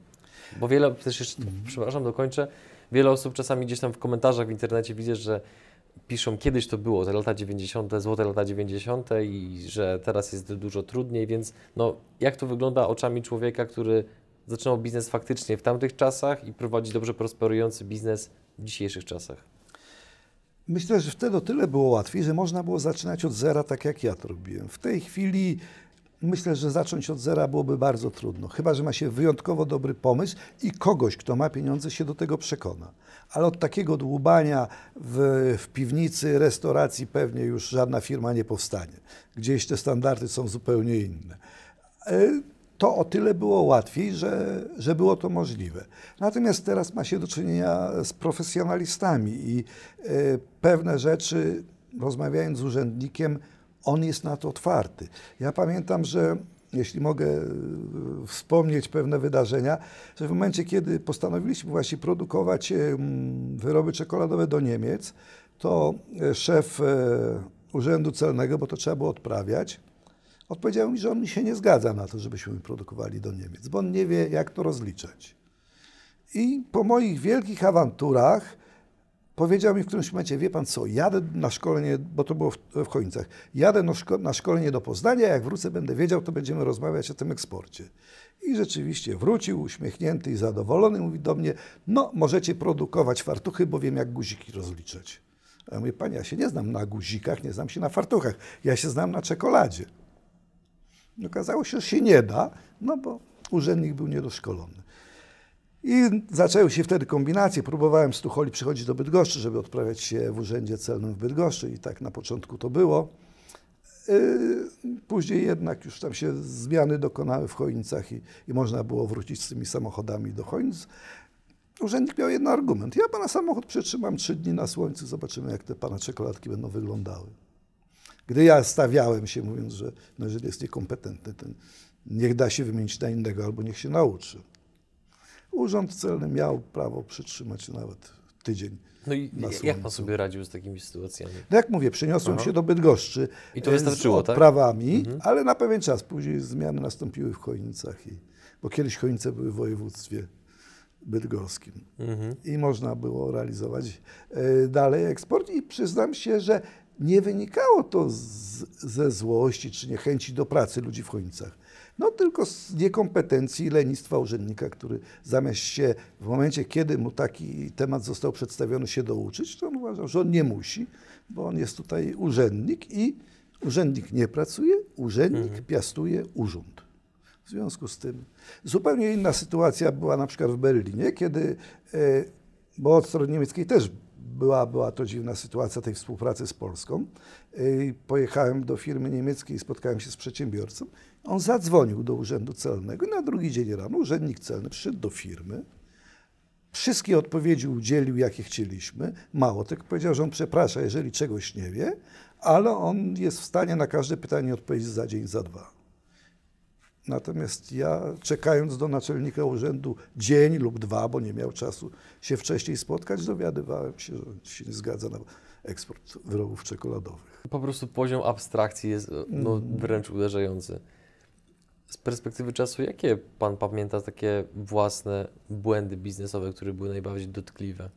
Bo wiele, też jeszcze, mm. przepraszam, dokończę, wiele osób czasami gdzieś tam w komentarzach w internecie widzę, że piszą, kiedyś to było, te lata 90., złote lata 90. i że teraz jest dużo trudniej, więc no, jak to wygląda oczami człowieka, który zaczynał biznes faktycznie w tamtych czasach i prowadzi dobrze prosperujący biznes w dzisiejszych czasach?
Myślę, że wtedy o tyle było łatwiej, że można było zaczynać od zera, tak jak ja to robiłem. W tej chwili myślę, że zacząć od zera byłoby bardzo trudno, chyba że ma się wyjątkowo dobry pomysł i kogoś, kto ma pieniądze, się do tego przekona. Ale od takiego dłubania w, w piwnicy restauracji pewnie już żadna firma nie powstanie. Gdzieś te standardy są zupełnie inne. E, to o tyle było łatwiej, że, że było to możliwe. Natomiast teraz ma się do czynienia z profesjonalistami i e, pewne rzeczy, rozmawiając z urzędnikiem, on jest na to otwarty. Ja pamiętam, że jeśli mogę e, wspomnieć pewne wydarzenia, że w momencie, kiedy postanowiliśmy właśnie produkować e, wyroby czekoladowe do Niemiec, to e, szef Urzędu Celnego, bo to trzeba było odprawiać, odpowiedział mi, że on mi się nie zgadza na to, żebyśmy produkowali do Niemiec, bo on nie wie, jak to rozliczać. I po moich wielkich awanturach powiedział mi w którymś momencie, wie pan co, jadę na szkolenie, bo to było w, w jadę na, szko na szkolenie do Poznania, jak wrócę będę wiedział, to będziemy rozmawiać o tym eksporcie. I rzeczywiście wrócił uśmiechnięty i zadowolony, mówi do mnie, no możecie produkować fartuchy, bo wiem jak guziki rozliczać. A ja mówię, panie, ja się nie znam na guzikach, nie znam się na fartuchach, ja się znam na czekoladzie. Okazało się, że się nie da, no bo urzędnik był niedoszkolony. I zaczęły się wtedy kombinacje. Próbowałem z Tucholi przychodzić do Bydgoszczy, żeby odprawiać się w Urzędzie Celnym w Bydgoszczy i tak na początku to było. Yy, później jednak już tam się zmiany dokonały w Chojnicach i, i można było wrócić z tymi samochodami do Chojnic. Urzędnik miał jeden argument. Ja pana samochód przetrzymam trzy dni na słońcu, zobaczymy jak te pana czekoladki będą wyglądały. Gdy ja stawiałem się, mówiąc, że no, jeżeli jest niekompetentny, to niech da się wymienić na innego albo niech się nauczy. Urząd Celny miał prawo przytrzymać nawet tydzień.
No i jak pan sobie radził z takimi sytuacjami?
No jak mówię, przeniosłem Aha. się do Bydgoszczy
I to wystarczyło,
z odprawami, tak? Mhm. ale na pewien czas. Później zmiany nastąpiły w Chojnicach, i, bo kiedyś Chojnice były w województwie bydgoskim mhm. i można było realizować e, dalej eksport i przyznam się, że nie wynikało to z, ze złości czy niechęci do pracy ludzi w Chojnicach. No tylko z niekompetencji i lenistwa urzędnika, który zamiast się w momencie, kiedy mu taki temat został przedstawiony, się douczyć, to on uważał, że on nie musi, bo on jest tutaj urzędnik i urzędnik nie pracuje, urzędnik mhm. piastuje urząd. W związku z tym zupełnie inna sytuacja była na przykład w Berlinie, kiedy, e, bo od strony niemieckiej też była, była to dziwna sytuacja tej współpracy z Polską. E, pojechałem do firmy niemieckiej i spotkałem się z przedsiębiorcą on zadzwonił do Urzędu Celnego i na drugi dzień rano urzędnik celny przyszedł do firmy, wszystkie odpowiedzi udzielił, jakie chcieliśmy. Mało tego, powiedział, że on przeprasza, jeżeli czegoś nie wie, ale on jest w stanie na każde pytanie odpowiedzieć za dzień, za dwa. Natomiast ja, czekając do naczelnika urzędu dzień lub dwa, bo nie miał czasu się wcześniej spotkać, dowiadywałem się, że się nie zgadza na eksport wyrobów czekoladowych.
Po prostu poziom abstrakcji jest no, mm. wręcz uderzający. Z perspektywy czasu, jakie Pan pamięta takie własne błędy biznesowe, które były najbardziej dotkliwe?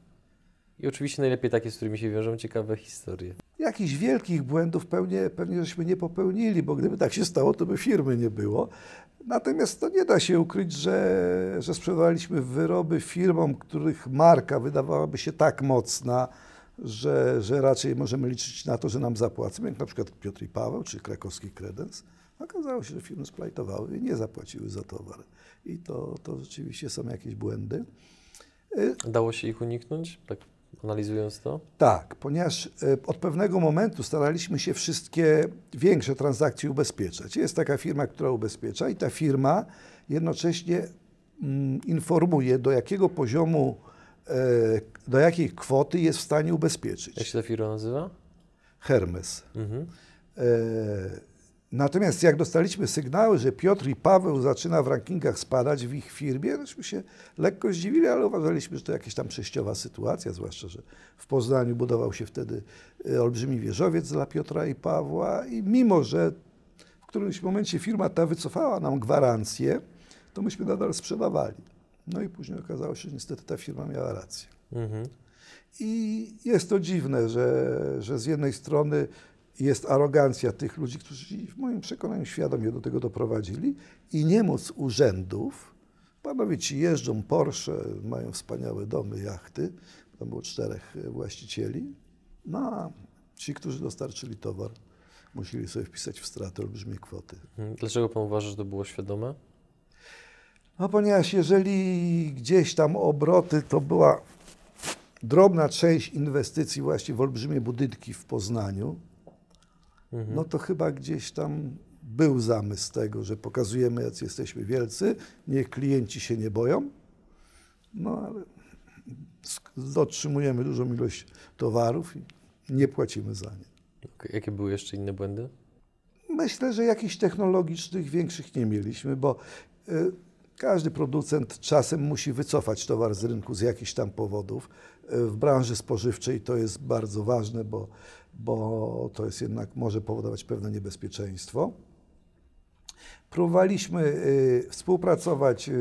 I oczywiście najlepiej takie, z którymi się wiążą ciekawe historie.
Jakichś wielkich błędów pewnie, pewnie żeśmy nie popełnili, bo gdyby tak się stało, to by firmy nie było. Natomiast to nie da się ukryć, że, że sprzedawaliśmy wyroby firmom, których marka wydawałaby się tak mocna, że, że raczej możemy liczyć na to, że nam zapłacą, jak na przykład Piotr i Paweł czy krakowski Kredens. Okazało się, że firmy splajtowały i nie zapłaciły za towar. I to, to rzeczywiście są jakieś błędy.
Y, Dało się ich uniknąć, tak analizując to?
Tak, ponieważ y, od pewnego momentu staraliśmy się wszystkie większe transakcje ubezpieczać. Jest taka firma, która ubezpiecza i ta firma jednocześnie mm, informuje, do jakiego poziomu, y, do jakiej kwoty jest w stanie ubezpieczyć.
Jak się ta firma nazywa?
Hermes. Mhm. Natomiast jak dostaliśmy sygnały, że Piotr i Paweł zaczyna w rankingach spadać w ich firmie, tośmy się lekko zdziwili, ale uważaliśmy, że to jakaś tam przejściowa sytuacja, zwłaszcza, że w Poznaniu budował się wtedy e, olbrzymi wieżowiec dla Piotra i Pawła i mimo, że w którymś momencie firma ta wycofała nam gwarancję, to myśmy nadal sprzedawali. No i później okazało się, że niestety ta firma miała rację. Mhm. I jest to dziwne, że, że z jednej strony jest arogancja tych ludzi, którzy w moim przekonaniu świadomie do tego doprowadzili i niemoc urzędów. Panowie ci jeżdżą Porsche, mają wspaniałe domy, jachty, tam było czterech właścicieli, no a ci, którzy dostarczyli towar, musieli sobie wpisać w stratę olbrzymie kwoty.
Hmm, dlaczego pan uważa, że to było świadome?
No ponieważ jeżeli gdzieś tam obroty to była drobna część inwestycji właśnie w olbrzymie budynki w Poznaniu. No to chyba gdzieś tam był zamysł tego, że pokazujemy, jacy jesteśmy wielcy, niech klienci się nie boją, no ale dotrzymujemy dużą ilość towarów i nie płacimy za nie.
Jakie były jeszcze inne błędy?
Myślę, że jakichś technologicznych większych nie mieliśmy, bo y, każdy producent czasem musi wycofać towar z rynku z jakichś tam powodów. Y, w branży spożywczej to jest bardzo ważne, bo, bo to jest jednak może powodować pewne niebezpieczeństwo. Próbowaliśmy y, współpracować y,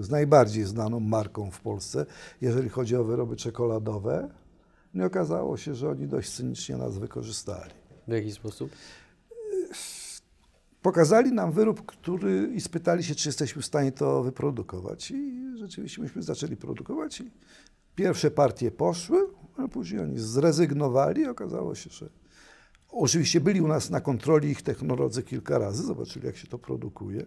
z najbardziej znaną marką w Polsce, jeżeli chodzi o wyroby czekoladowe. Nie okazało się, że oni dość cynicznie nas wykorzystali.
W jaki sposób?
Pokazali nam wyrób, który i spytali się, czy jesteśmy w stanie to wyprodukować. I rzeczywiście myśmy zaczęli produkować i pierwsze partie poszły, a później oni zrezygnowali. Okazało się, że oczywiście byli u nas na kontroli ich technolodzy kilka razy, zobaczyli jak się to produkuje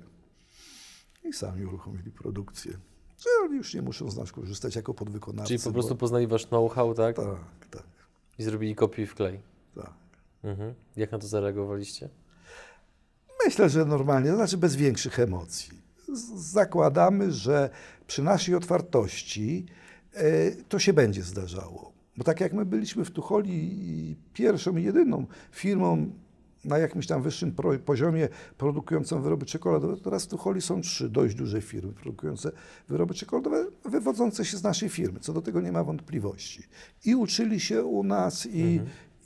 i sami uruchomili produkcję. Że oni już nie muszą z nas korzystać jako podwykonawcy.
Czyli po
bo-
prostu poznali wasz know-how, tak?
Tak, tak,
I zrobili kopiuj w klej.
tak.
Mhm. Jak na to zareagowaliście?
Myślę, że normalnie, to znaczy bez większych emocji. Z- Zakładamy, że przy naszej otwartości e, to się będzie zdarzało. Bo tak jak my byliśmy w Tucholi pierwszą i jedyną firmą na jakimś tam wyższym poziomie produkującą wyroby czekoladowe, to teraz w Tucholi są trzy dość duże firmy produkujące wyroby czekoladowe, wywodzące się z naszej firmy. Co do tego nie ma wątpliwości. I uczyli się u nas i,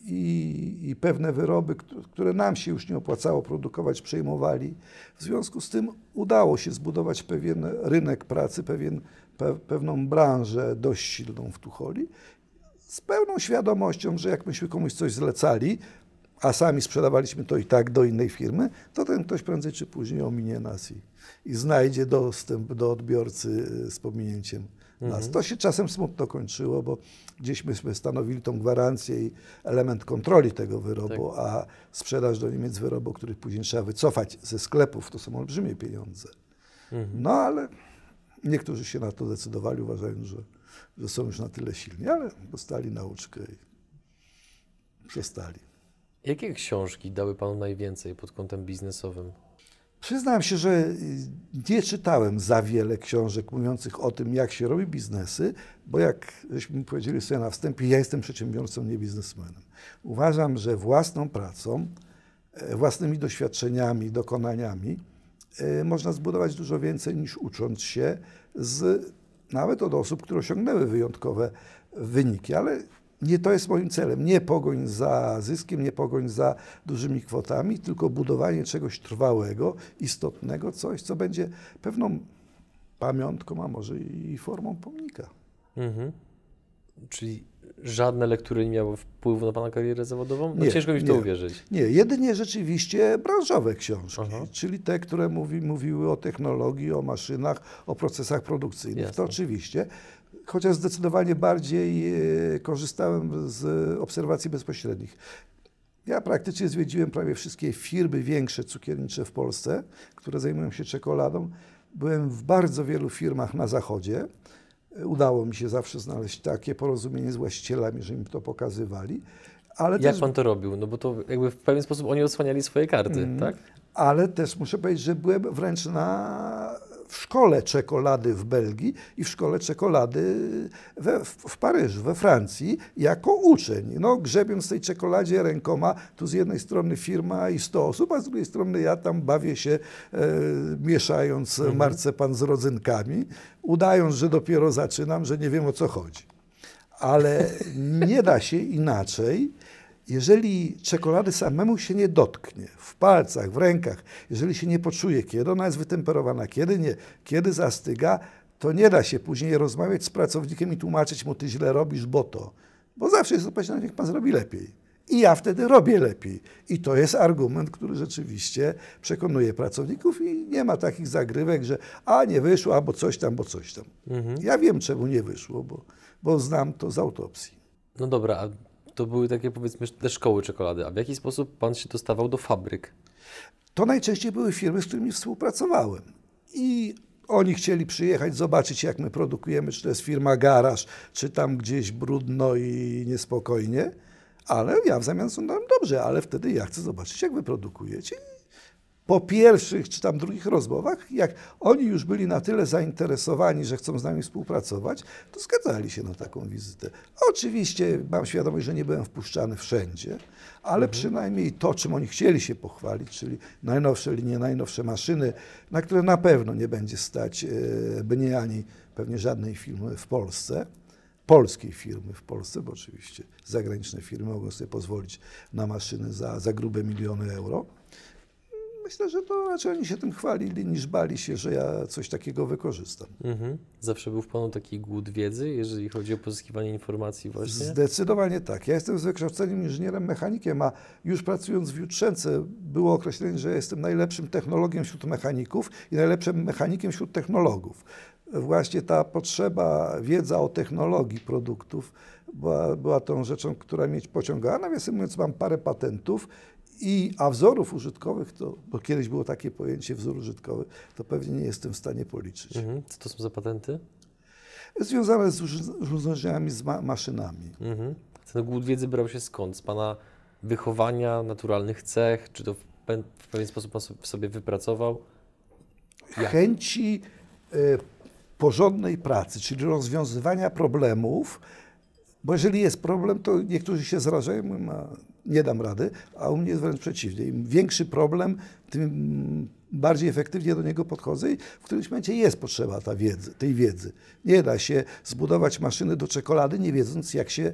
i, i pewne wyroby, któ- które nam się już nie opłacało produkować, przejmowali. W związku z tym udało się zbudować pewien rynek pracy, pewien, pe, pewną branżę dość silną w Tucholi, z pełną świadomością, że jak myśmy komuś coś zlecali, a sami sprzedawaliśmy to i tak do innej firmy, to ten ktoś prędzej czy później ominie nas i, i znajdzie dostęp do odbiorcy y, z pominięciem nas. To się czasem smutno kończyło, bo gdzieś myśmy stanowili tą gwarancję i element kontroli tego wyrobu, a sprzedaż do Niemiec wyrobu, który później trzeba wycofać ze sklepów, to są olbrzymie pieniądze. No ale niektórzy się na to decydowali, uważając, że, że są już na tyle silni, ale dostali nauczkę i przestali.
Jakie książki dały panu najwięcej pod kątem biznesowym?
Przyznam się, że nie czytałem za wiele książek mówiących o tym, jak się robi biznesy, bo jak żeśmy powiedzieli sobie na wstępie, ja jestem przedsiębiorcą, nie biznesmenem. Uważam, że własną pracą, e, własnymi doświadczeniami, dokonaniami e, można zbudować dużo więcej niż ucząc się z, nawet od osób, które osiągnęły wyjątkowe wyniki, ale nie to jest moim celem. Nie pogoń za zyskiem, nie pogoń za dużymi kwotami, tylko budowanie czegoś trwałego, istotnego, coś, co będzie pewną pamiątką, a może i formą pomnika.
Mhm. Czyli żadne lektury nie miały wpływu na pana karierę zawodową? No
Nie,
ciężko mi w to
nie.
uwierzyć.
Nie, jedynie rzeczywiście branżowe książki,
Aha.
czyli te, które mówi, mówiły o technologii, o maszynach, o procesach produkcyjnych.
Jasne.
To oczywiście, chociaż zdecydowanie bardziej e, korzystałem z obserwacji bezpośrednich. Ja praktycznie zwiedziłem prawie wszystkie firmy większe cukiernicze w Polsce, które zajmują się czekoladą. Byłem w bardzo wielu firmach na zachodzie. Udało mi się zawsze znaleźć takie porozumienie z właścicielami, że mi to pokazywali. Ale
Jak
też
pan to robił? No bo to jakby w pewien sposób oni odsłaniali swoje karty,
Mm.
tak?
ale też muszę powiedzieć, że byłem wręcz na, w szkole czekolady w Belgii i w szkole czekolady we, w, w Paryżu, we Francji, jako uczeń. No, grzebiąc tej czekoladzie rękoma, tu z jednej strony firma i 100 osób, a z drugiej strony ja tam bawię się e, mieszając marcepan z rodzynkami, udając, że dopiero zaczynam, że nie wiem o co chodzi. Ale nie da się inaczej, jeżeli czekolady samemu się nie dotknie, w palcach, w rękach, jeżeli się nie poczuje, kiedy ona jest wytemperowana, kiedy nie, kiedy zastyga, to nie da się później rozmawiać z pracownikiem i tłumaczyć mu, ty źle robisz, bo to. Bo zawsze jest odpowiedź, no niech pan zrobi lepiej. I ja wtedy robię lepiej. I to jest argument, który rzeczywiście przekonuje pracowników i nie ma takich zagrywek, że a nie wyszło, albo coś tam, bo coś tam. Ja wiem, czemu nie wyszło, bo, bo znam to z autopsji.
No dobra, a to były takie powiedzmy te szkoły czekolady. A w jaki sposób pan się dostawał do fabryk?
To najczęściej były firmy, z którymi współpracowałem. I oni chcieli przyjechać, zobaczyć, jak my produkujemy, czy to jest firma garaż, czy tam gdzieś brudno i niespokojnie. Ale ja w zamian sądzałem, dobrze, ale wtedy ja chcę zobaczyć, jak wy produkujecie. Po pierwszych czy tam drugich rozmowach, jak oni już byli na tyle zainteresowani, że chcą z nami współpracować, to zgadzali się na taką wizytę. Oczywiście mam świadomość, że nie byłem wpuszczany wszędzie, ale przynajmniej to, czym oni chcieli się pochwalić, czyli najnowsze linie, najnowsze maszyny, na które na pewno nie będzie stać e, mnie ani pewnie żadnej firmy w Polsce, polskiej firmy w Polsce, bo oczywiście zagraniczne firmy mogą sobie pozwolić na maszyny za, za grube miliony euro. Myślę, że to raczej oni się tym chwalili, niż bali się, że ja coś takiego wykorzystam.
Mhm. Zawsze był w Panu taki głód wiedzy, jeżeli chodzi o pozyskiwanie informacji właśnie?
Zdecydowanie tak. Ja jestem z wykształceniem inżynierem mechanikiem, a już pracując w Jutrzence było określenie, że jestem najlepszym technologiem wśród mechaników i najlepszym mechanikiem wśród technologów. Właśnie ta potrzeba, wiedza o technologii produktów była, była tą rzeczą, która mnie pociągała. Nawiasem mówiąc, mam parę patentów i, a wzorów użytkowych, to, bo kiedyś było takie pojęcie wzór użytkowy, to pewnie nie jestem w stanie policzyć.
Mhm. Co to są za patenty?
Związane z urz- urządzeniami, z ma maszynami.
Mhm. Ten głód wiedzy brał się skąd? Z Pana wychowania, naturalnych cech? Czy to w, pe- w pewien sposób Pan sobie wypracował? Jak?
Chęci e, porządnej pracy, czyli rozwiązywania problemów, bo jeżeli jest problem, to niektórzy się zrażają, mówią, nie dam rady, a u mnie jest wręcz przeciwnie. Im większy problem, tym bardziej efektywnie do niego podchodzę i w którymś momencie jest potrzeba ta wiedzy, tej wiedzy. Nie da się zbudować maszyny do czekolady, nie wiedząc, jak się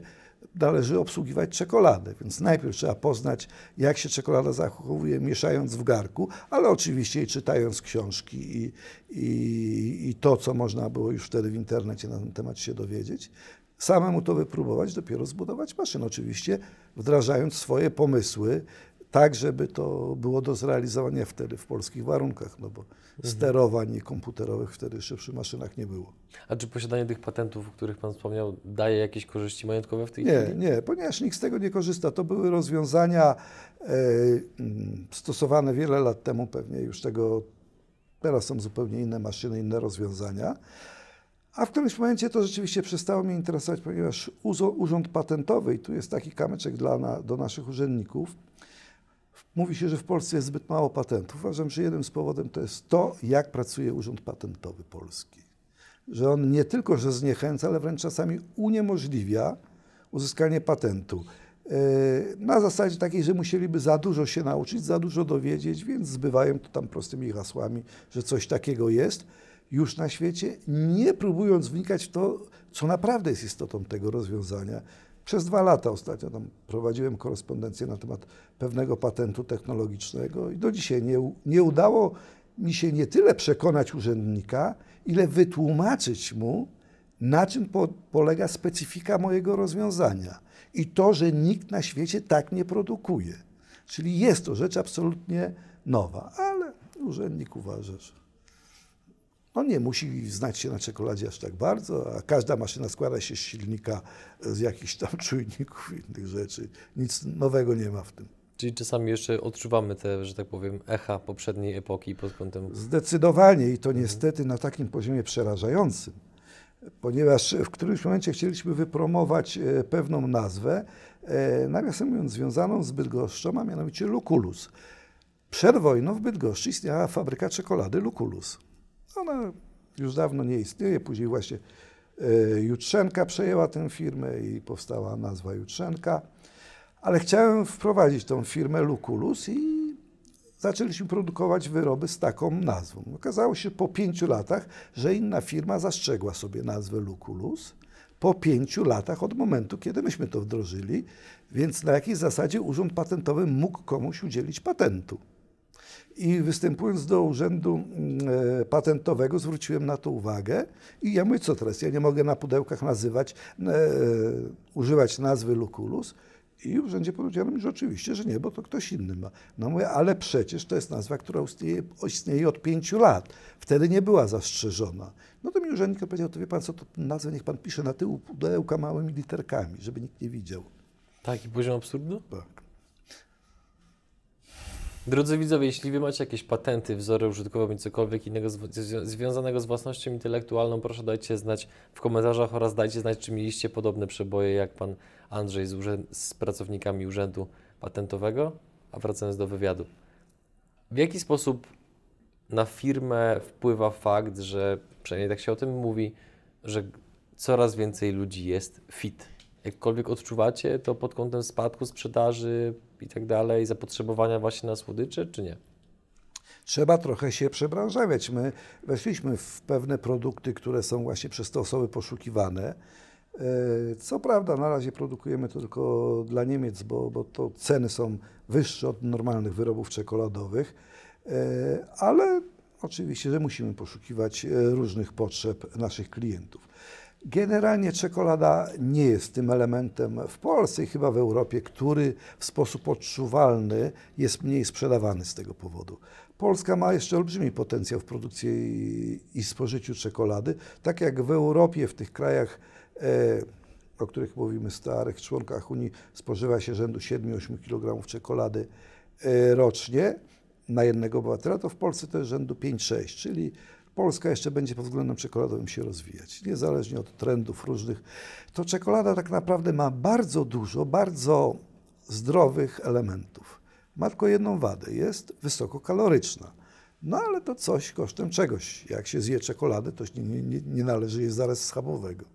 należy obsługiwać czekoladę. Więc najpierw trzeba poznać, jak się czekolada zachowuje, mieszając w garku, ale oczywiście i czytając książki i, i, i to, co można było już wtedy w internecie na ten temat się dowiedzieć. Samemu to wypróbować, dopiero zbudować maszynę. Oczywiście wdrażając swoje pomysły, tak, żeby to było do zrealizowania wtedy w polskich warunkach, no bo sterowań komputerowych wtedy jeszcze przy maszynach nie było.
A czy posiadanie tych patentów, o których Pan wspomniał, daje jakieś korzyści majątkowe w tej
Nie,
chwili?
nie, ponieważ nikt z tego nie korzysta. To były rozwiązania e, mm, stosowane wiele lat temu, pewnie już tego, teraz są zupełnie inne maszyny, inne rozwiązania. A w którymś momencie to rzeczywiście przestało mnie interesować, ponieważ Urząd Patentowy, i tu jest taki kamyczek dla na, do naszych urzędników, mówi się, że w Polsce jest zbyt mało patentów. Uważam, że jednym z powodów to jest to, jak pracuje Urząd Patentowy Polski. Że on nie tylko, że zniechęca, ale wręcz czasami uniemożliwia uzyskanie patentu. E, Na zasadzie takiej, że musieliby za dużo się nauczyć, za dużo dowiedzieć, więc zbywają to tam prostymi hasłami, że coś takiego jest już na świecie, nie próbując wnikać w to, co naprawdę jest istotą tego rozwiązania. Przez dwa lata ostatnio tam prowadziłem korespondencję na temat pewnego patentu technologicznego i do dzisiaj nie, nie udało mi się nie tyle przekonać urzędnika, ile wytłumaczyć mu, na czym po, polega specyfika mojego rozwiązania i to, że nikt na świecie tak nie produkuje. Czyli jest to rzecz absolutnie nowa, ale urzędnik uważa, że on nie musi znać się na czekoladzie aż tak bardzo, a każda maszyna składa się z silnika, z jakichś tam czujników i innych rzeczy. Nic nowego nie ma w tym.
Czyli czasami jeszcze odczuwamy te, że tak powiem, echa poprzedniej epoki pod kątem...
Zdecydowanie i to niestety na takim poziomie przerażającym, ponieważ w którymś momencie chcieliśmy wypromować e, pewną nazwę, e, nawiasem mówiąc, związaną z Bydgoszczą, a mianowicie Luculus. Przed wojną w Bydgoszczy istniała fabryka czekolady Luculus. Ona już dawno nie istnieje, później właśnie e, Jutrzenka przejęła tę firmę i powstała nazwa Jutrzenka. Ale chciałem wprowadzić tą firmę Luculus i zaczęliśmy produkować wyroby z taką nazwą. Okazało się po pięciu latach, że inna firma zastrzegła sobie nazwę Luculus. Po pięciu latach od momentu, kiedy myśmy to wdrożyli, więc na jakiej zasadzie Urząd Patentowy mógł komuś udzielić patentu. I występując do urzędu mm, e, patentowego, zwróciłem na to uwagę. I ja mówię, co teraz? Ja nie mogę na pudełkach nazywać, e, używać nazwy Luculus. I w urzędzie powiedziano mi, że oczywiście, że nie, bo to ktoś inny ma. No mówię, ale przecież to jest nazwa, która istnieje, istnieje od pięciu lat. Wtedy nie była zastrzeżona. No to mi urzędnik powiedział, to wie pan co, to nazwę niech pan pisze na tyłu pudełka małymi literkami, żeby nikt nie widział.
Taki poziom absurdu?
Tak.
Drodzy widzowie, jeśli Wy macie jakieś patenty, wzory użytkowe bądź cokolwiek innego zw- zwią- związanego z własnością intelektualną, proszę dajcie znać w komentarzach oraz dajcie znać, czy mieliście podobne przeboje jak Pan Andrzej z, z pracownikami Urzędu Patentowego. A wracając do wywiadu. W jaki sposób na firmę wpływa fakt, że przynajmniej tak się o tym mówi, że coraz więcej ludzi jest fit? Jakkolwiek odczuwacie to pod kątem spadku sprzedaży i tak dalej, zapotrzebowania właśnie na słodycze, czy nie?
Trzeba trochę się przebranżawiać. My weszliśmy w pewne produkty, które są właśnie przez te osoby poszukiwane. E, Co prawda, na razie produkujemy to tylko dla Niemiec, bo, bo to ceny są wyższe od normalnych wyrobów czekoladowych, E, ale oczywiście, że musimy poszukiwać e, różnych potrzeb naszych klientów. Generalnie czekolada nie jest tym elementem w Polsce i chyba w Europie, który w sposób odczuwalny jest mniej sprzedawany z tego powodu. Polska ma jeszcze olbrzymi potencjał w produkcji i- spożyciu czekolady, tak jak w Europie, w tych krajach, e, o których mówimy, starych członkach Unii, spożywa się rzędu 7-8 kg czekolady e, rocznie na jednego obywatela, to w Polsce to jest rzędu 5-6, czyli Polska jeszcze będzie pod względem czekoladowym się rozwijać, niezależnie od trendów różnych. To czekolada tak naprawdę ma bardzo dużo, bardzo zdrowych elementów. Ma tylko jedną wadę, jest wysokokaloryczna. No ale to coś kosztem czegoś. Jak się zje czekoladę, to nie, nie, nie- należy jeść zaraz schabowego.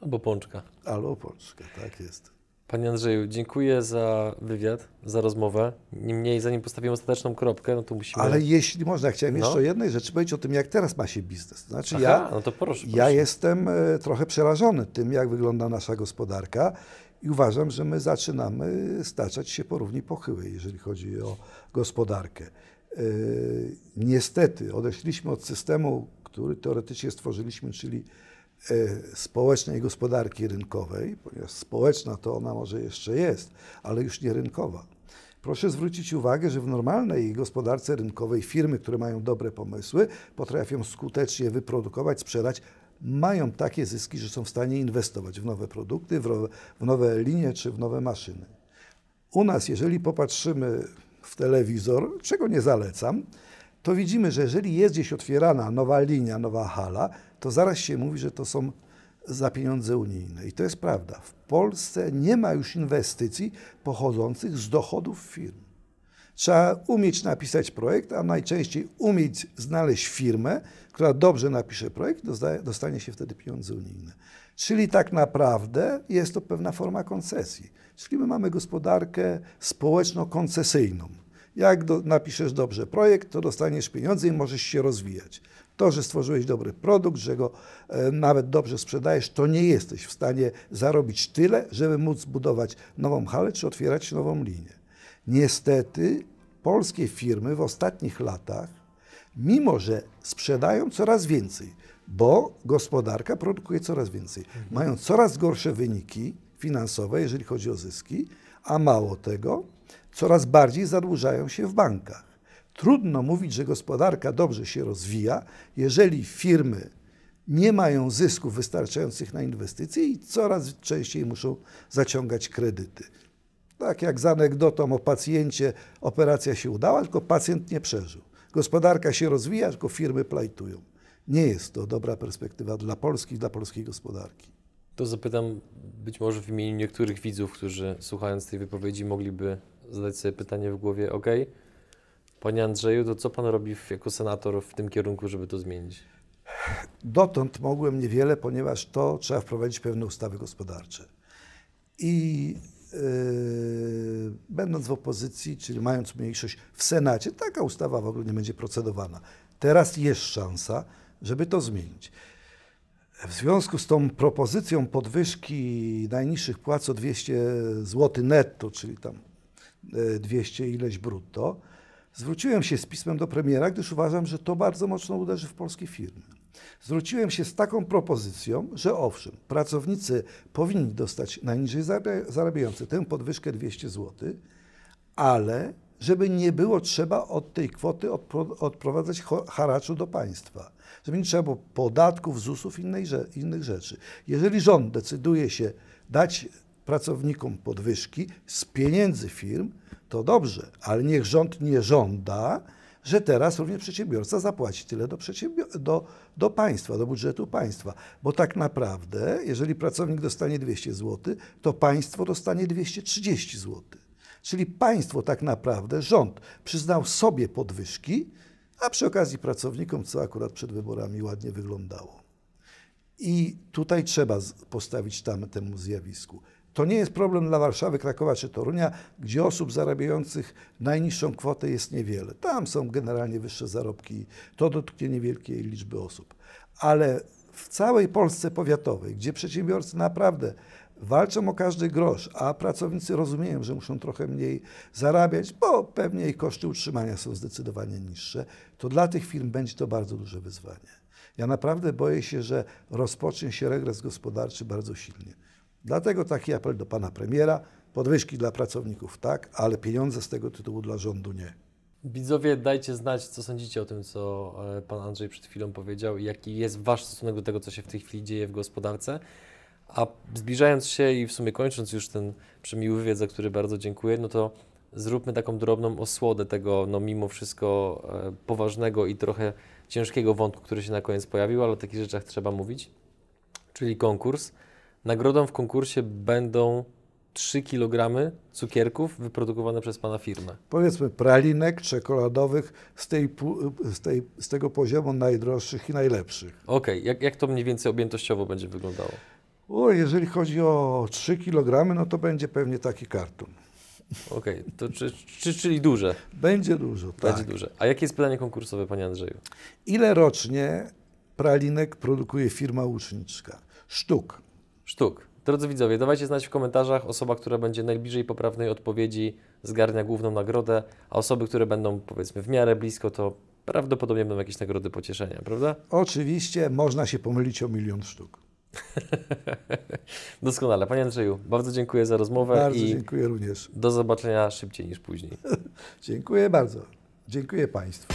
Albo pączka.
Albo pączka, tak jest.
Panie Andrzeju, dziękuję za wywiad, za rozmowę. Niemniej, zanim postawimy ostateczną kropkę, no to musimy...
Ale jeśli można, chciałem
No.
jeszcze o jednej rzeczy powiedzieć o tym, jak teraz ma się biznes. Znaczy
Aha,
ja,
no to proszę,
ja
proszę.
jestem e, trochę przerażony tym, jak wygląda nasza gospodarka i uważam, że my zaczynamy staczać się po równi pochyłej, jeżeli chodzi o gospodarkę. E, Niestety odeszliśmy od systemu, który teoretycznie stworzyliśmy, czyli społecznej gospodarki rynkowej, ponieważ społeczna to ona może jeszcze jest, ale już nie rynkowa. Proszę zwrócić uwagę, że w normalnej gospodarce rynkowej firmy, które mają dobre pomysły, potrafią skutecznie wyprodukować, sprzedać, mają takie zyski, że są w stanie inwestować w nowe produkty, w nowe, w nowe linie czy w nowe maszyny. U nas, jeżeli popatrzymy w telewizor, czego nie zalecam, to widzimy, że jeżeli jest gdzieś otwierana nowa linia, nowa hala, to zaraz się mówi, że to są za pieniądze unijne. I to jest prawda. W Polsce nie ma już inwestycji pochodzących z dochodów firm. Trzeba umieć napisać projekt, a najczęściej umieć znaleźć firmę, która dobrze napisze projekt, dostanie się wtedy pieniądze unijne. Czyli tak naprawdę jest to pewna forma koncesji. Czyli my mamy gospodarkę społeczno-koncesyjną. Jak do, napiszesz dobrze projekt, to dostaniesz pieniądze i możesz się rozwijać. To, że stworzyłeś dobry produkt, że go e, nawet dobrze sprzedajesz, to nie jesteś w stanie zarobić tyle, żeby móc budować nową halę czy otwierać nową linię. Niestety polskie firmy w ostatnich latach, mimo że sprzedają coraz więcej, bo gospodarka produkuje coraz więcej, mają coraz gorsze wyniki finansowe, jeżeli chodzi o zyski, a mało tego, coraz bardziej zadłużają się w bankach. Trudno mówić, że gospodarka dobrze się rozwija, jeżeli firmy nie mają zysków wystarczających na inwestycje i coraz częściej muszą zaciągać kredyty. Tak jak z anegdotą o pacjencie, operacja się udała, tylko pacjent nie przeżył. Gospodarka się rozwija, tylko firmy plajtują. Nie jest to dobra perspektywa dla Polski dla polskiej gospodarki.
To zapytam być może w imieniu niektórych widzów, którzy słuchając tej wypowiedzi mogliby zadać sobie pytanie w głowie, ok, Panie Andrzeju, to co Pan robi jako senator w tym kierunku, żeby to zmienić?
Dotąd mogłem niewiele, ponieważ to trzeba wprowadzić pewne ustawy gospodarcze. I yy, będąc w opozycji, czyli mając mniejszość w Senacie, taka ustawa w ogóle nie będzie procedowana. Teraz jest szansa, żeby to zmienić. W związku z tą propozycją podwyżki najniższych płac o 200 zł netto, czyli tam e, 200 ileś brutto, zwróciłem się z pismem do premiera, gdyż uważam, że to bardzo mocno uderzy w polskie firmy. Zwróciłem się z taką propozycją, że owszem, pracownicy powinni dostać najniżej zarabia- zarabiający tę podwyżkę 200 zł, ale żeby nie było trzeba od tej kwoty odpro- odprowadzać haraczu do państwa. Żeby nie trzeba było podatków, ZUS-ów i innych rzeczy. Jeżeli rząd decyduje się dać pracownikom podwyżki z pieniędzy firm, to dobrze, ale niech rząd nie żąda, że teraz również przedsiębiorca zapłaci tyle do, do, do państwa, do budżetu państwa. Bo tak naprawdę, jeżeli pracownik dostanie 200 zł, to państwo dostanie 230 zł. Czyli państwo tak naprawdę, rząd przyznał sobie podwyżki, a przy okazji pracownikom, co akurat przed wyborami ładnie wyglądało. I tutaj trzeba postawić tam temu zjawisku. To nie jest problem dla Warszawy, Krakowa czy Torunia, gdzie osób zarabiających najniższą kwotę jest niewiele. Tam są generalnie wyższe zarobki, to dotknie niewielkiej liczby osób. Ale w całej Polsce powiatowej, gdzie przedsiębiorcy naprawdę walczą o każdy grosz, a pracownicy rozumieją, że muszą trochę mniej zarabiać, bo pewnie ich koszty utrzymania są zdecydowanie niższe, to dla tych firm będzie to bardzo duże wyzwanie. Ja naprawdę boję się, że rozpocznie się regres gospodarczy bardzo silnie. Dlatego taki apel do pana premiera. Podwyżki dla pracowników tak, ale pieniądze z tego tytułu dla rządu nie.
Widzowie, dajcie znać, co sądzicie o tym, co e, pan Andrzej przed chwilą powiedział i jaki jest wasz stosunek do tego, co się w tej chwili dzieje w gospodarce. A zbliżając się i w sumie kończąc już ten przemiły wywiad, za który bardzo dziękuję, no to zróbmy taką drobną osłodę tego, no mimo wszystko e, poważnego i trochę ciężkiego wątku, który się na koniec pojawił, ale o takich rzeczach trzeba mówić, czyli konkurs. Nagrodą w konkursie będą 3 kg cukierków wyprodukowane przez pana firmę.
Powiedzmy pralinek czekoladowych z, tej, z, tej, z tego poziomu najdroższych i najlepszych.
Okej, jak, jak to mniej więcej objętościowo będzie wyglądało?
O, jeżeli chodzi o 3 kg, no to będzie pewnie taki karton.
Okej, to czy, czy, czyli duże,
Będzie dużo, tak.
będzie duże. A jakie jest pytanie konkursowe, panie Andrzeju?
Ile rocznie pralinek produkuje firma łuczniczka? Sztuk.
Sztuk. Drodzy widzowie, dawajcie znać w komentarzach. Osoba, która będzie najbliżej poprawnej odpowiedzi, zgarnia główną nagrodę, a osoby, które będą powiedzmy w miarę blisko, to prawdopodobnie będą jakieś nagrody pocieszenia, prawda?
Oczywiście można się pomylić o milion sztuk.
Doskonale. Panie Andrzeju, bardzo dziękuję za rozmowę
Bardzo
i
dziękuję również.
do zobaczenia szybciej niż później.
Dziękuję bardzo. Dziękuję Państwu.